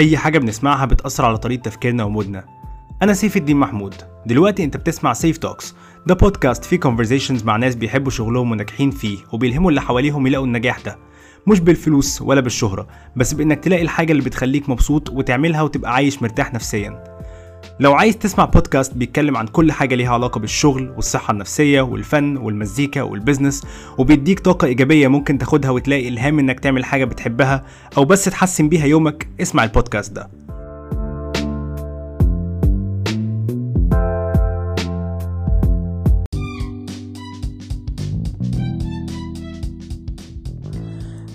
أي حاجة بنسمعها بتأثر على طريقة تفكيرنا ومودنا. أنا سيف الدين محمود. دلوقتي أنت بتسمع سيف توكس ده بودكاست فيه conversations مع ناس بيحبوا شغلهم وناجحين فيه وبيلهموا اللي حواليهم يلاقوا النجاح ده. مش بالفلوس ولا بالشهرة بس بإنك تلاقي الحاجة اللي بتخليك مبسوط وتعملها وتبقى عايش مرتاح نفسيا. لو عايز تسمع بودكاست بيتكلم عن كل حاجة ليها علاقة بالشغل والصحة النفسية والفن والمزيكا والبزنس وبيديك طاقة إيجابية ممكن تاخدها وتلاقي إلهام إنك تعمل حاجة بتحبها أو بس تحسن بيها يومك اسمع البودكاست ده.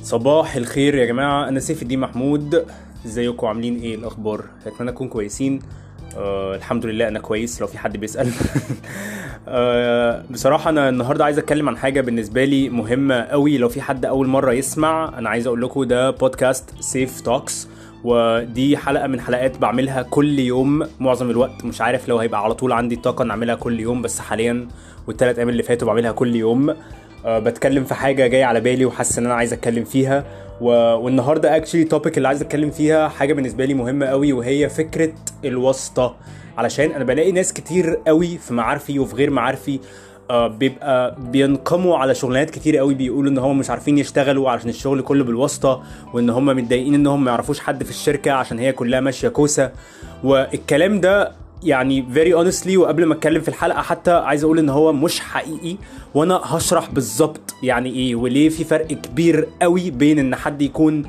صباح الخير يا جماعة أنا سيف الدين محمود. إزيكم؟ عاملين إيه؟ الأخبار؟ أتمنى تكونوا كويسين. آه الحمد لله أنا كويس لو في حد بيسأل. آه بصراحة أنا النهاردة عايز أتكلم عن حاجة بالنسبة لي مهمة قوي لو في حد أول مرة يسمع أنا عايز أقول لكم ده بودكاست سيف توكس ودي حلقة من حلقات بعملها كل يوم معظم الوقت. مش عارف لو هيبقى على طول عندي الطاقة إن أعملها كل يوم بس حاليا والتلات أيام اللي فاتوا بعملها كل يوم. أه بتكلم في حاجة جاية على بالي وحاسس إن أنا عايز أتكلم فيها. و... والنهارده اكشلي توبيك اللي عايز اتكلم فيها حاجة بالنسبة لي مهمة قوي وهي فكرة الواسطة. علشان أنا بلاقي ناس كتير قوي في معارفي وفي غير معارفي آه بيبقى بينقموا على شغلانات كتير قوي بيقولوا إن هم مش عارفين يشتغلوا علشان الشغل كله بالواسطة وإن هم متضايقين انهم ما يعرفوش حد في الشركة عشان هي كلها ماشية كوسة. والكلام ده يعني very honestly وقبل ما اتكلم في الحلقة حتى عايز أقول ان هو مش حقيقي وأنا هشرح بالظبط يعني إيه وليه في فرق كبير قوي بين ان حد يكون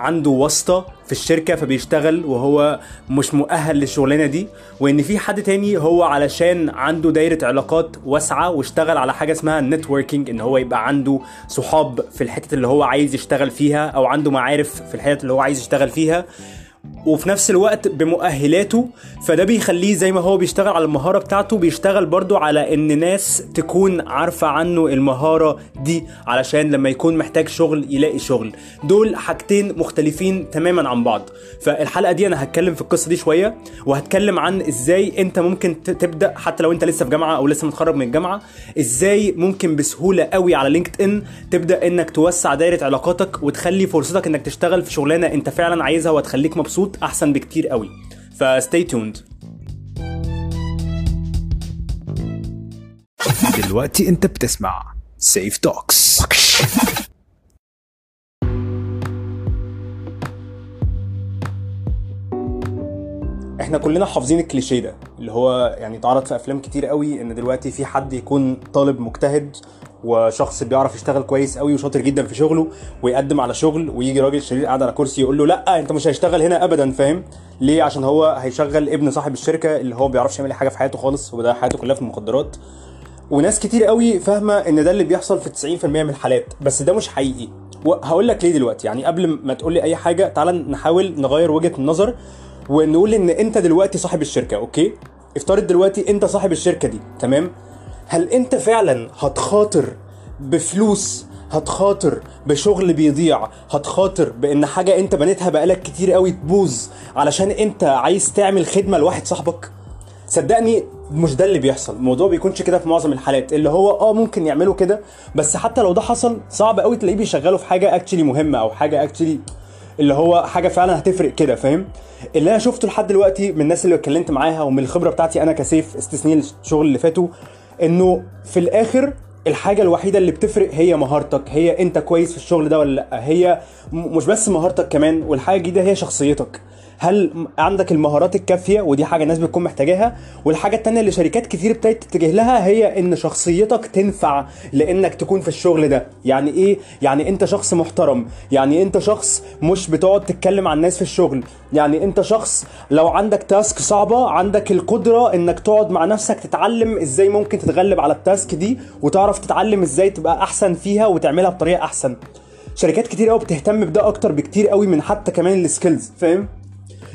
عنده واسطة في الشركة فبيشتغل وهو مش مؤهل للشغلانة دي وان في حد تاني هو علشان عنده دايرة علاقات واسعة واشتغل على حاجة اسمها networking ان هو يبقى عنده صحاب في الحتة اللي هو عايز يشتغل فيها أو عنده معارف في الحتة اللي هو عايز يشتغل فيها وفي نفس الوقت بمؤهلاته فده بيخليه زي ما هو بيشتغل على المهارة بتاعته بيشتغل برضو على إن ناس تكون عارفة عنه المهارة دي علشان لما يكون محتاج شغل يلاقي شغل. دول حاجتين مختلفين تماما عن بعض. فالحلقة دي أنا هتكلم في القصة دي شوية وهتكلم عن إزاي أنت ممكن تبدأ حتى لو أنت لسه في جامعة أو لسه متخرج من الجامعة إزاي ممكن بسهولة قوي على لينكد ان تبدأ إنك توسع دايرة علاقاتك وتخلي فرصتك إنك تشتغل في شغلانة أنت فعلا عايزها وهتخليك مبسوط. أحسن بكتير قوي. ف stay tuned دلوقتي أنت بتسمع سيف توكس إحنا كلنا حافظين الكليشيه ده اللي هو يعني اتعرض في أفلام كتير قوي إن دلوقتي في حد يكون طالب مجتهد وشخص بيعرف يشتغل كويس قوي وشاطر جدا في شغله ويقدم على شغل ويجي راجل شرير قاعد على كرسي يقول له لا انت مش هيشتغل هنا ابدا فاهم؟ ليه؟ عشان هو هيشغل ابن صاحب الشركة اللي هو بيعرفش يعمل حاجة في حياته خالص وده حياته كلها في المخدرات. وناس كتير قوي فاهمة إن ده اللي بيحصل في 90% من الحالات بس ده مش حقيقي. وهقول لك ليه دلوقتي يعني قبل ما تقول لي أي حاجة تعال نحاول نغير وجهة النظر ونقول إن أنت دلوقتي صاحب الشركة أوكي؟ افترض دلوقتي أنت صاحب الشركة دي تمام؟ هل انت فعلا هتخاطر بفلوس هتخاطر بشغل بيضيع هتخاطر بإن حاجة انت بنيتها بقالك كتير قوي تبوظ علشان انت عايز تعمل خدمة لواحد صاحبك؟ صدقني مش ده اللي بيحصل. الموضوع بيكونش كده في معظم الحالات. اللي هو آه ممكن يعملوا كده بس حتى لو ده حصل صعب قوي تلاقيه بيشغلوا في حاجة actually مهمة أو حاجة actually اللي هو حاجة فعلا هتفرق كده فاهم؟ اللي أنا شفته لحد دلوقتي من الناس اللي اتكلمت معاها ومن الخبرة بتاعتي أنا كسيف استثنين الشغل اللي فاتوا انه في الآخر الحاجة الوحيدة اللي بتفرق هي مهارتك. هي انت كويس في الشغل ده ولا لأ؟ هي مش بس مهارتك كمان والحاجة الجديدة هي شخصيتك. هل عندك المهارات الكافية ودي حاجة الناس بتكون محتاجاها؟ والحاجة التانية اللي شركات كتير ابتدت تتجه لها هي إن شخصيتك تنفع لإنك تكون في الشغل ده. يعني إيه؟ يعني أنت شخص محترم. يعني أنت شخص مش بتقعد تتكلم عن الناس في الشغل. يعني أنت شخص لو عندك task صعبة عندك القدرة إنك تقعد مع نفسك تتعلم إزاي ممكن تتغلب على ال task دي وتعرف تتعلم إزاي تبقى أحسن فيها وتعملها بطريقة أحسن. شركات كتير قوي بتهتم بده أكتر بكتير قوي من حتى كمان ال skills فاهم؟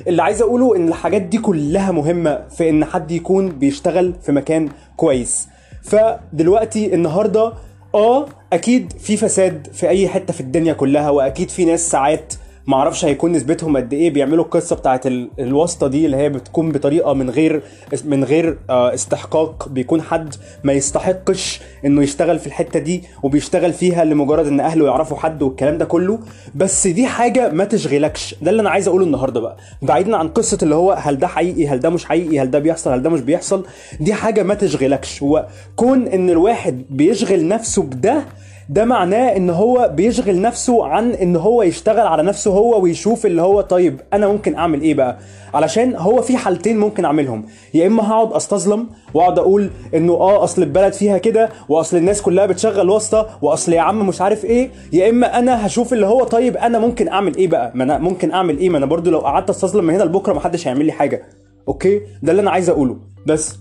اللي عايز اقوله ان الحاجات دي كلها مهمة في ان حد يكون بيشتغل في مكان كويس. فدلوقتي النهارده آه أكيد في فساد في أي حتة في الدنيا كلها وأكيد في ناس ساعات ما أعرفش هيكون نسبتهم قد إيه بيعملوا القصة بتاعت ال- الواسطة دي اللي هي بتكون بطريقة من غير من غير آه، استحقاق. بيكون حد ما يستحقش انه يشتغل في الحتة دي وبيشتغل فيها لمجرد ان اهله يعرفوا حد والكلام ده كله. بس دي حاجة ما تشغلكش. ده اللي أنا عايز اقوله النهارده بقى. بعيدا عن قصة اللي هو هل ده حقيقي هل ده مش حقيقي هل ده بيحصل هل ده مش بيحصل دي حاجة ما تشغلكش. هو كون ان الواحد بيشغل نفسه بده ده معناه إن هو بيشغل نفسه عن إن هو يشتغل على نفسه هو ويشوف اللي هو طيب أنا ممكن أعمل إيه بقى؟ علشان هو في حالتين ممكن أعملهم. يا إما هقعد أستظلم وأقعد أقول إنه آه أصل البلد فيها كده وأصل الناس كلها بتشغل واسطة وأصل يا عم مش عارف إيه. يا إما أنا هشوف اللي هو طيب أنا ممكن أعمل إيه بقى؟ ما أنا ممكن أعمل إيه؟ ما أنا برضو لو قعدت أستظلم من هنا لبكرة محدش هيعمل لي حاجة. Okay؟ ده اللي أنا عايز أقوله. بس.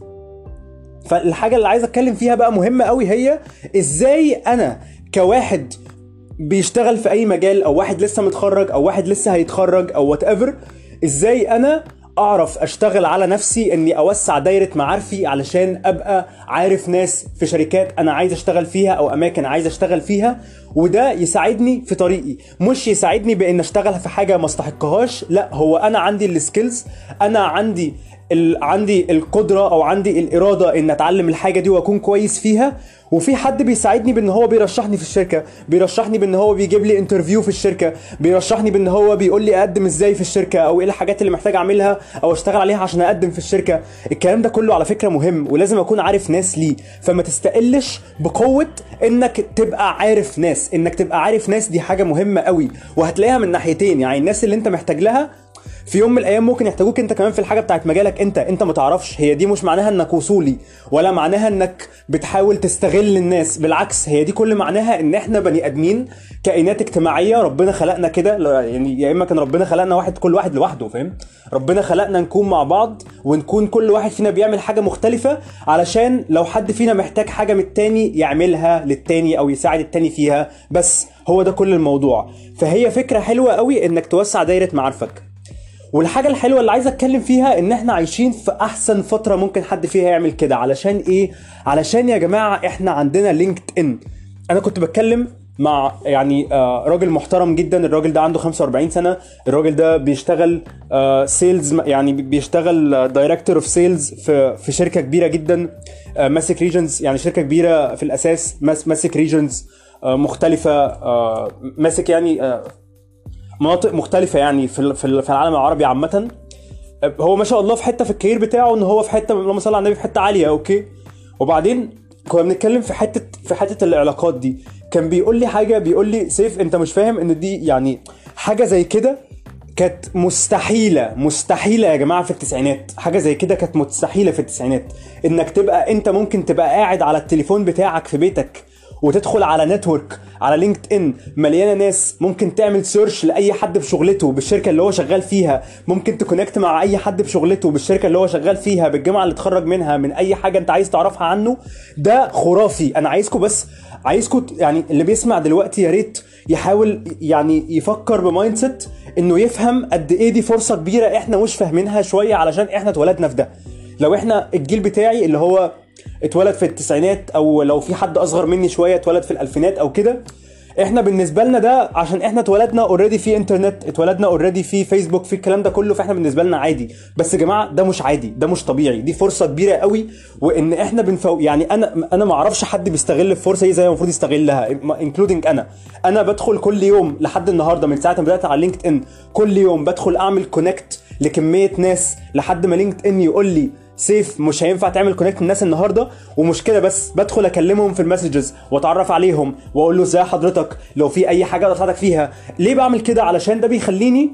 فالحاجة اللي عايز أتكلم فيها بقى مهمة قوي هي إزاي أنا كواحد بيشتغل في أي مجال أو واحد لسه متخرج أو واحد لسه هيتخرج أو whatever إزاي أنا أعرف أشتغل على نفسي إني أوسع دايرة معارفي علشان أبقى عارف ناس في شركات أنا عايز أشتغل فيها أو أماكن عايز أشتغل فيها وده يساعدني في طريقي مش يساعدني بإن أشتغل في حاجة ما أستحقهاش لأ هو أنا عندي ال skills أنا عندي. عندي القدرة أو عندي الإرادة إن أتعلم الحاجة دي وأكون كويس فيها. وفي حد بيساعدني بإن هو بيرشحني في الشركة بيرشحني بإن هو بيجيب لي انترفيو في الشركة بيرشحني بإن هو بيقول لي أقدم إزاي في الشركة أو إيه الحاجات اللي محتاج أعملها أو أشتغل عليها عشان أقدم في الشركة. الكلام ده كله على فكرة مهم ولازم أكون عارف ناس ليه. فما تستقلش بقوة إنك تبقى عارف ناس إنك تبقى عارف ناس دي حاجة مهمة قوي. وهتلاقيها من ناحيتين يعني الناس اللي أنت محتاج لها في يوم من الأيام ممكن يحتاجوك أنت كمان في الحاجة بتاعت مجالك. أنت أنت ما تعرفش. هي دي مش معناها إنك وصولي ولا معناها إنك بتحاول تستغل الناس. بالعكس هي دي كل معناها إن إحنا بني آدمين كائنات اجتماعية ربنا خلقنا كده. يعني يا إما كان ربنا خلقنا واحد كل واحد لوحده فاهم؟ ربنا خلقنا نكون مع بعض ونكون كل واحد فينا بيعمل حاجة مختلفة علشان لو حد فينا محتاج حاجة من التاني يعملها للتاني أو يساعد التاني فيها. بس هو ده كل الموضوع. فهي فكرة حلوة قوي إنك توسع دايرة معارفك. والحاجة الحلوة اللي عايز أتكلم فيها إن إحنا عايشين في أحسن فترة ممكن حد فيها يعمل كده. علشان إيه؟ علشان يا جماعة إحنا عندنا لينكد إن. أنا كنت بتكلم مع يعني آه، راجل محترم جدا. الراجل ده عنده 45 سنة. الراجل ده بيشتغل sales يعني بيشتغل director of sales في شركة كبيرة جدا. آه، ماسك regions يعني شركة كبيرة في الأساس. ماس- ماسك regions مختلفة آه، ماسك يعني آه، مناطق مختلفة يعني في في العالم العربي عامة. هو ما شاء الله في حتة في ال career بتاعه إن هو في حتة اللهم صل على النبي في حتة عالية okay؟ وبعدين كنا بنتكلم في حتة في حتة العلاقات دي. كان بيقول لي حاجة بيقول لي سيف أنت مش فاهم إن دي يعني حاجة زي كده كانت مستحيلة مستحيلة يا جماعة في التسعينات. حاجة زي كده كانت مستحيلة في التسعينات. إنك تبقى أنت ممكن تبقى قاعد على التليفون بتاعك في بيتك وتدخل على network على لينكد ان مليانة ناس ممكن تعمل search لأي حد بشغلته بالشركة اللي هو شغال فيها. ممكن ت connect مع أي حد بشغلته بالشركة اللي هو شغال فيها بالجامعة اللي اتخرج منها من أي حاجة أنت عايز تعرفها عنه. ده خرافي. أنا عايزكم بس عايزكم يعني اللي بيسمع دلوقتي يا ريت يحاول يعني يفكر ب mindset إنه يفهم قد إيه دي فرصة كبيرة إحنا مش فاهمينها شوية علشان إحنا اتولدنا في ده. لو إحنا الجيل بتاعي اللي هو اتولد في التسعينات أو لو في حد أصغر مني شوية اتولد في الألفينات أو كده. إحنا بالنسبة لنا ده عشان إحنا اتولدنا already في انترنت اتولدنا already في فيسبوك في الكلام ده كله فإحنا بالنسبة لنا عادي. بس يا جماعة ده مش عادي ده مش طبيعي دي فرصة كبيرة قوي. وإن إحنا بنفو يعني أنا أنا ما أعرفش حد بيستغل الفرصة دي زي ما المفروض يستغلها including أنا. أنا بدخل كل يوم لحد النهارده من ساعة ما بدأت على لينكد ان كل يوم بدخل أعمل connect لكمية ناس لحد ما لينكد ان يقول لي سيف مش هينفع تعمل connect الناس النهارده ومش كده بس بدخل أكلمهم في ال messages وأتعرف عليهم وأقول له إزاي حضرتك؟ لو في أي حاجة أقدر أساعدك فيها. ليه بعمل كده؟ علشان ده بيخليني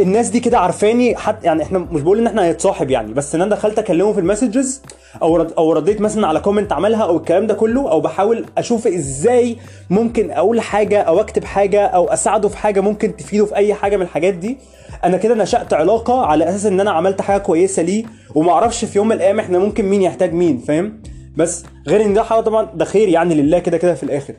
الناس دي كده عارفاني حتى يعني إحنا مش بقول إن إحنا هنتصاحب يعني بس إن أنا دخلت أكلمه في ال messages أو رد أو رديت مثلا على comment عملها أو الكلام ده كله أو بحاول أشوف إزاي ممكن أقول حاجة أو أكتب حاجة أو أساعده في حاجة ممكن تفيده في أي حاجة من الحاجات دي. أنا كده نشأت علاقة على أساس إن أنا عملت حاجة كويسة ليه وما أعرفش في يوم من الأيام إحنا ممكن مين يحتاج مين فاهم؟ بس غير إن ده حاجة طبعا ده خير يعني لله كده كده في الآخر.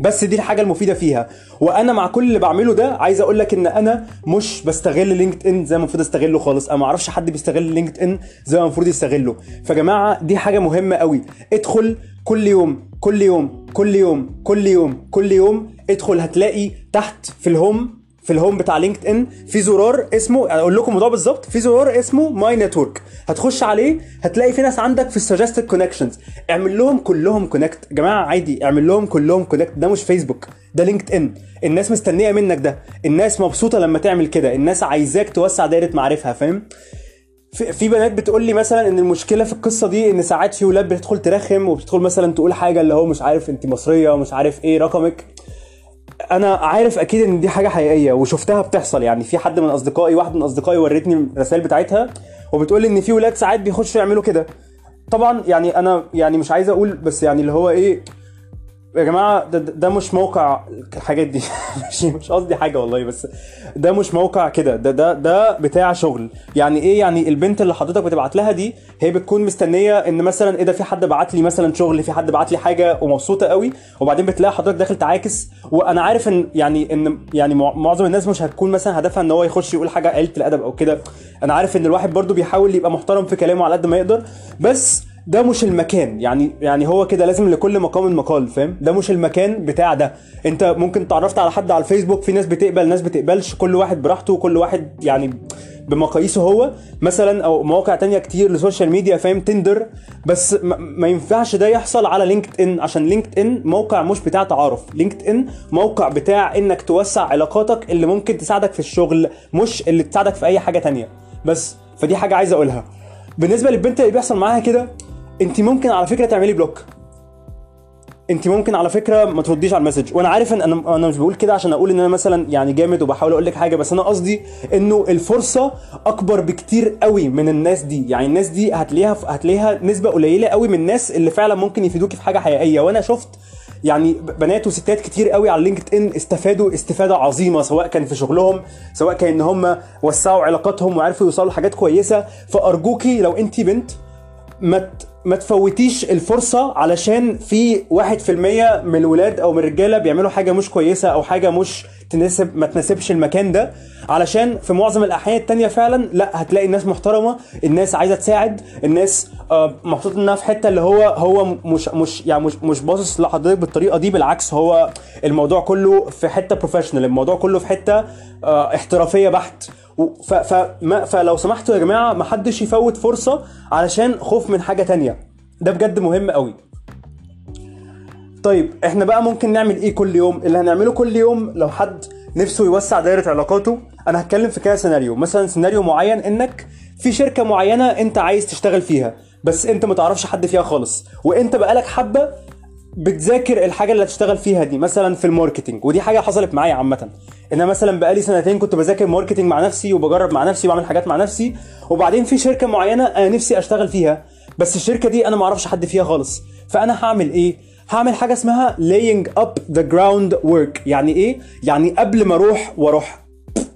بس دي الحاجة المفيدة فيها. وأنا مع كل اللي بعمله ده عايز أقول لك إن أنا مش بستغل لينكد إن زي ما المفروض أستغله خالص. أنا ما أعرفش حد بيستغل لينكد إن زي ما المفروض يستغله. فيا جماعة دي حاجة مهمة قوي. ادخل كل يوم كل يوم كل يوم كل يوم كل يوم ادخل هتلاقي تحت في ال home في ال home بتاع لينكد ان في زرار اسمه أقول لكم الموضوع بالظبط في زرار اسمه My Network هتخش عليه هتلاقي في ناس عندك في ال suggested connections اعمل لهم كلهم connect يا جماعة عادي اعمل لهم كلهم connect ده مش فيسبوك ده لينكد ان الناس مستنية منك ده. الناس مبسوطة لما تعمل كده. الناس عايزاك توسع دايرة معارفها فاهم؟ في بنات بتقول لي مثلا إن المشكلة في القصة دي إن ساعات في ولاد بتدخل ترخم وبتدخل مثلا تقول حاجة اللي هو مش عارف انت مصرية ومش عارف إيه رقمك. أنا عارف أكيد إن دي حاجة حقيقية وشفتها بتحصل. يعني في حد من أصدقائي واحد من أصدقائي ورتني الرسائل بتاعتها وبتقول إن في ولاد ساعات بيخشوا يعملوا كده. طبعا يعني أنا يعني مش عايز أقول بس يعني اللي هو إيه يا جماعة ده, ده مش موقع الحاجات دي. مش مش قصدي حاجة والله بس ده مش موقع كده. ده ده ده بتاع شغل. يعني إيه؟ يعني البنت اللي حضرتك بتبعت لها دي هي بتكون مستنية إن مثلا إيه ده في حد بعت لي مثلا شغل في حد بعت لي حاجة ومبسوطة قوي وبعدين بتلاقي حضرتك داخل تعاكس. وأنا عارف إن يعني إن يعني مع- معظم الناس مش هتكون مثلا هدفها إن هو يخش يقول حاجة قليله الأدب أو كده. أنا عارف إن الواحد برضو بيحاول يبقى محترم في كلامه على قد ما يقدر. بس ده مش المكان. يعني يعني هو كده لازم لكل مقام مقال فاهم؟ ده مش المكان بتاع ده. انت ممكن تعرفت على حد على الفيسبوك في ناس بتقبل ناس بتقبلش كل واحد براحته وكل واحد يعني بمقاييسه هو. مثلا أو مواقع تانية كتير لل social media فاهم؟ تندر. بس ما, ما ينفعش ده يحصل على لينكد ان عشان لينكد ان موقع مش بتاع تعارف. لينكد ان موقع بتاع إنك توسع علاقاتك اللي ممكن تساعدك في الشغل مش اللي تساعدك في أي حاجة تانية. بس فدي حاجة عايز أقولها. بالنسبة للبنت اللي بيحصل معاها كده انت ممكن على فكرة تعملي block. انت ممكن على فكرة ما ترديش على ال message. وأنا عارف ان أنا أنا مش بقول كده عشان أقول ان أنا مثلا يعني جامد وبحاول أقول لك حاجة بس أنا قصدي انه الفرصة اكبر بكتير قوي من الناس دي. يعني الناس دي هتلاقيها هتلاقيها نسبة قليلة قوي من الناس اللي فعلا ممكن يفيدوكي في حاجة حقيقية. وأنا شفت يعني بنات وستات كتير قوي على لينكد ان استفادوا استفادة عظيمة سواء كان في شغلهم سواء كان إن هم وسعوا علاقاتهم وعرفوا يوصلوا لحاجات كويسة. فأرجوكي لو انت بنت ما ما تفوتيش الفرصة علشان في واحد في المية من الولاد أو من الرجالة بيعملوا حاجة مش كويسة أو حاجة مش تناسب ما تناسبش المكان ده علشان في معظم الأحيان التانية فعلا لا هتلاقي الناس محترمة الناس عايزة تساعد الناس آه، محطوط إنها في حتة اللي هو هو مش مش يعني مش مش باصص لحضرتك بالطريقة دي بالعكس هو الموضوع كله في حتة بروفيشنال الموضوع كله في حتة آه، احترافية بحت. فلو سمحتوا يا جماعة ما حدش يفوت فرصة علشان خوف من حاجة تانية. ده بجد مهم قوي. طيب إحنا بقى ممكن نعمل إيه كل يوم؟ اللي هنعمله كل يوم لو حد نفسه يوسع دايرة علاقاته أنا هتكلم في كذا سيناريو. مثلا سيناريو معين إنك في شركة معينة أنت عايز تشتغل فيها بس أنت ما تعرفش حد فيها خالص وأنت بقالك حبة بتذاكر الحاجة اللي هتشتغل فيها دي مثلا في ال marketing ودي حاجة حصلت معايا عامة. ان أنا مثلا بقالي سنتين كنت بذاكر marketing مع نفسي وبجرب مع نفسي وبعمل حاجات مع نفسي وبعدين في شركة معينة أنا نفسي أشتغل فيها بس الشركة دي أنا ما أعرفش حد فيها خالص. فأنا هعمل إيه؟ هعمل حاجة اسمها laying up the groundwork يعني إيه؟ يعني قبل ما أروح وأروح.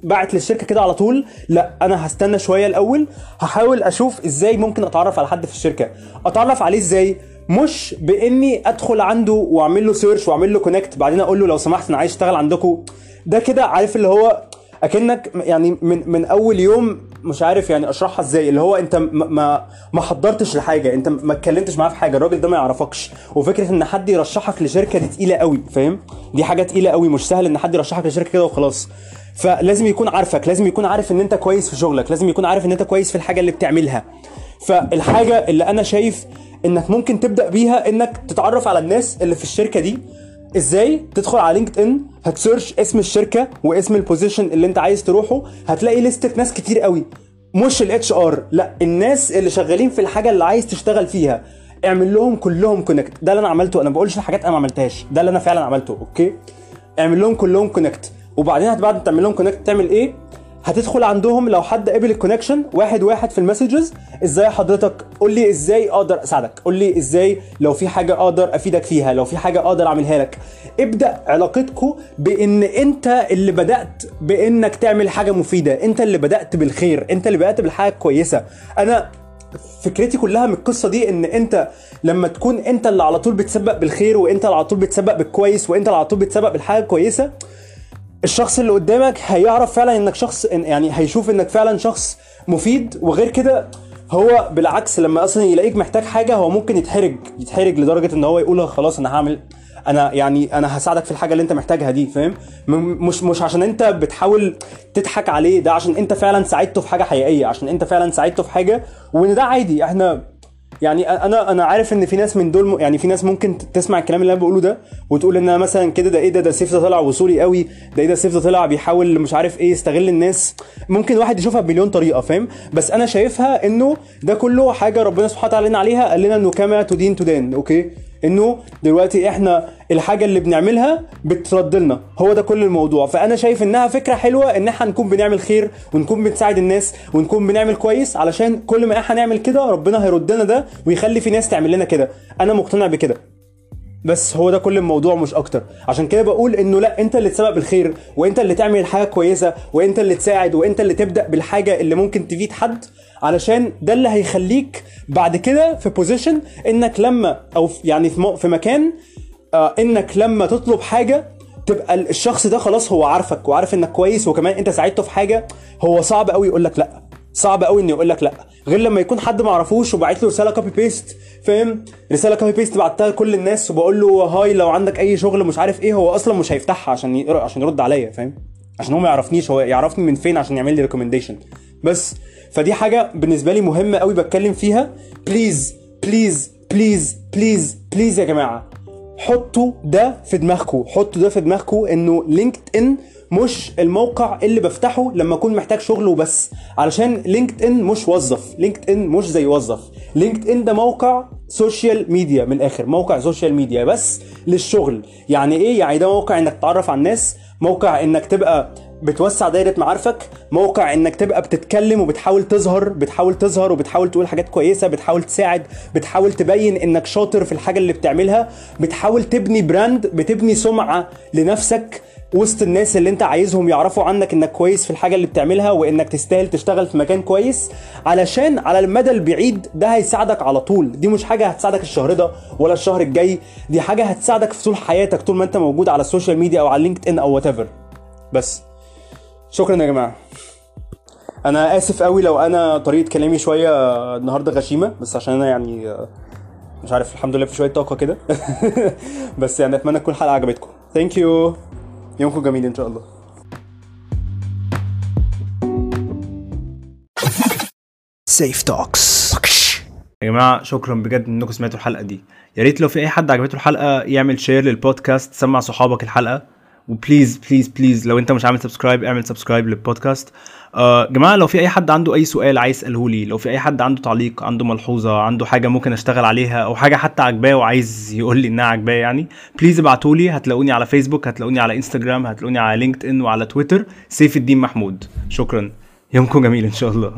بعت للشركة كده على طول. لا أنا هستنى شوية الأول. هحاول أشوف إزاي ممكن أتعرف على حد في الشركة. أتعرف عليه إزاي؟ مش بإني أدخل عنده وأعمل له search وأعمل له connect بعدين أقول له لو سمحت أنا عايز أشتغل عندكم ده كده عارف اللي هو أكنك يعني من من أول يوم مش عارف يعني أشرحها إزاي اللي هو أنت ما ما, حضرتش لحاجة أنت ما اتكلمتش معاه في حاجة الراجل ده ما يعرفكش. وفكرة إن حد يرشحك لشركة دي تقيلة قوي فاهم؟ دي حاجة تقيلة قوي مش سهل إن حد يرشحك لشركة كده وخلاص. فلازم يكون عارفك لازم يكون عارف إن أنت كويس في شغلك لازم يكون عارف إن أنت كويس في الحاجة اللي بتعملها. فالحاجة اللي أنا شايف إنك ممكن تبدأ بيها إنك تتعرف على الناس اللي في الشركة دي إزاي تدخل على لينكد ان هت search اسم الشركة واسم ال position اللي انت عايز تروحه هتلاقي لستة ناس كتير قوي. مش ال HR لا الناس اللي شغالين في الحاجة اللي عايز تشتغل فيها. اعمل لهم كلهم connect ده اللي أنا عملته. أنا بقولش حاجات أنا ما عملتهاش. ده اللي أنا فعلا عملته okay؟ اعمل لهم كلهم connect وبعدين بعد ما تعمل لهم connect تعمل إيه؟ هتدخل عندهم لو حد قبل ال connection واحد واحد في ال messages إزاي حضرتك؟ قول لي إزاي أقدر أساعدك. قول لي إزاي لو في حاجة أقدر أفيدك فيها لو في حاجة أقدر أعملها لك. ابدأ علاقتكم بإن أنت اللي بدأت بإنك تعمل حاجة مفيدة. أنت اللي بدأت بالخير. أنت اللي بدأت بالحاجة كويسة. أنا فكرتي كلها من القصة دي إن أنت لما تكون أنت اللي على طول بتسبق بالخير وأنت اللي على طول بتسبق بالكويس وأنت اللي على طول بتسبق بالحاجة الكويسة الشخص اللي قدامك هيعرف فعلا إنك شخص يعني هيشوف إنك فعلا شخص مفيد وغير كده هو بالعكس لما أصلا يلاقيك محتاج حاجة هو ممكن يتحرج يتحرج لدرجة إن هو يقول خلاص أنا هعمل أنا يعني أنا هساعدك في الحاجة اللي أنت محتاجها دي فاهم؟ مش مش عشان أنت بتحاول تضحك عليه ده عشان أنت فعلا ساعدته في حاجة حقيقية عشان أنت فعلا ساعدته في حاجة وإن ده عادي إحنا يعني أنا أنا عارف إن في ناس من دول يعني في ناس ممكن تسمع الكلام اللي أنا بقوله ده وتقول ان أنا مثلا كده ده إيه ده؟ ده سيف ده طلع وصولي قوي ده إيه ده؟ سيف ده طلع بيحاول مش عارف إيه يستغل الناس. ممكن واحد يشوفها بمليون طريقة فاهم؟ بس أنا شايفها إنه ده كله حاجة ربنا سبحانه وتعالى قال لنا عليها قال لنا إنه كما تدين تدان okay؟ انه دلوقتي إحنا الحاجة اللي بنعملها بترد لنا. هو ده كل الموضوع. فأنا شايف إنها فكرة حلوة إن إحنا نكون بنعمل خير ونكون بنساعد الناس ونكون بنعمل كويس علشان كل ما إحنا نعمل كده ربنا هيرد لنا ده ويخلي في ناس تعمل لنا كده. أنا مقتنع بكده. بس هو ده كل الموضوع مش أكتر. عشان كده بقول إنه لأ أنت اللي تسبب الخير وأنت اللي تعمل الحاجة كويسة وأنت اللي تساعد وأنت اللي تبدأ بالحاجة اللي ممكن تفيد حد علشان ده اللي هيخليك بعد كده في position إنك لما أو يعني في مكان آه إنك لما تطلب حاجة تبقى ال- الشخص ده خلاص هو عارفك وعارف إنك كويس وكمان أنت ساعدته في حاجة هو صعب قوي يقول لك لأ. صعب قوي إنه يقول لك لأ. غير لما يكون حد ما اعرفوش وبعت له رسالة copy paste فاهم؟ رسالة copy paste بعتها لكل الناس وبقول له hi لو عندك أي شغل مش عارف إيه هو أصلا مش هيفتحها عشان عشان يرد عليا فاهم؟ عشان هو ما يعرفنيش هو يعرفني من فين عشان يعمل لي recommendation بس فدي حاجة بالنسبة لي مهمة قوي بتكلم فيها. please please please please please يا جماعة حطوا ده في دماغكم حطوا ده في دماغكم إنه لينكد ان مش الموقع اللي بفتحه لما أكون محتاج شغل وبس. علشان لينكد ان مش وظف. لينكد ان مش زي وظف. لينكد ان ده موقع social media من الآخر. موقع social media بس للشغل. يعني إيه؟ يعني ده موقع إنك تتعرف على الناس. موقع إنك تبقى بتوسع دايرة معارفك موقع إنك تبقى بتتكلم وبتحاول تظهر بتحاول تظهر وبتحاول تقول حاجات كويسة بتحاول تساعد بتحاول تبين إنك شاطر في الحاجة اللي بتعملها بتحاول تبني brand بتبني سمعة لنفسك وسط الناس اللي أنت عايزهم يعرفوا عنك إنك كويس في الحاجة اللي بتعملها وإنك تستاهل تشتغل في مكان كويس علشان على المدى البعيد ده هيساعدك على طول. دي مش حاجة هتساعدك الشهر ده ولا الشهر الجاي دي حاجة هتساعدك في طول حياتك طول ما أنت موجود على ال social media أو على لينكد ان أو what بس. شكرا يا جماعة. أنا آسف قوي لو أنا طريقة كلامي شوية النهارده غشيمة بس عشان أنا يعني آه، مش عارف الحمد لله في شوية طاقة كده. بس يعني أتمنى تكون الحلقة عجبتكم. thank you يومكم جميل إن شاء الله. سيف talks يا جماعة شكرا بجد إنكم سمعتوا الحلقة دي. يا ريت لو في أي حد عجبته الحلقة يعمل share للبودكاست سمع صحابك الحلقة. و please please please لو انت مش عامل subscribe اعمل subscribe لل podcast. آه جماعة لو في أي حد عنده أي سؤال عايز يسأله لي لو في أي حد عنده تعليق عنده ملحوظة عنده حاجة ممكن أشتغل عليها أو حاجة حتى عجباه وعايز يقول لي إنها عجباه يعني please ابعتوا لي هتلاقوني على فيسبوك هتلاقوني على انستجرام هتلاقوني على لينكد ان وعلى تويتر سيف الدين محمود. شكرا. يومكم جميل إن شاء الله.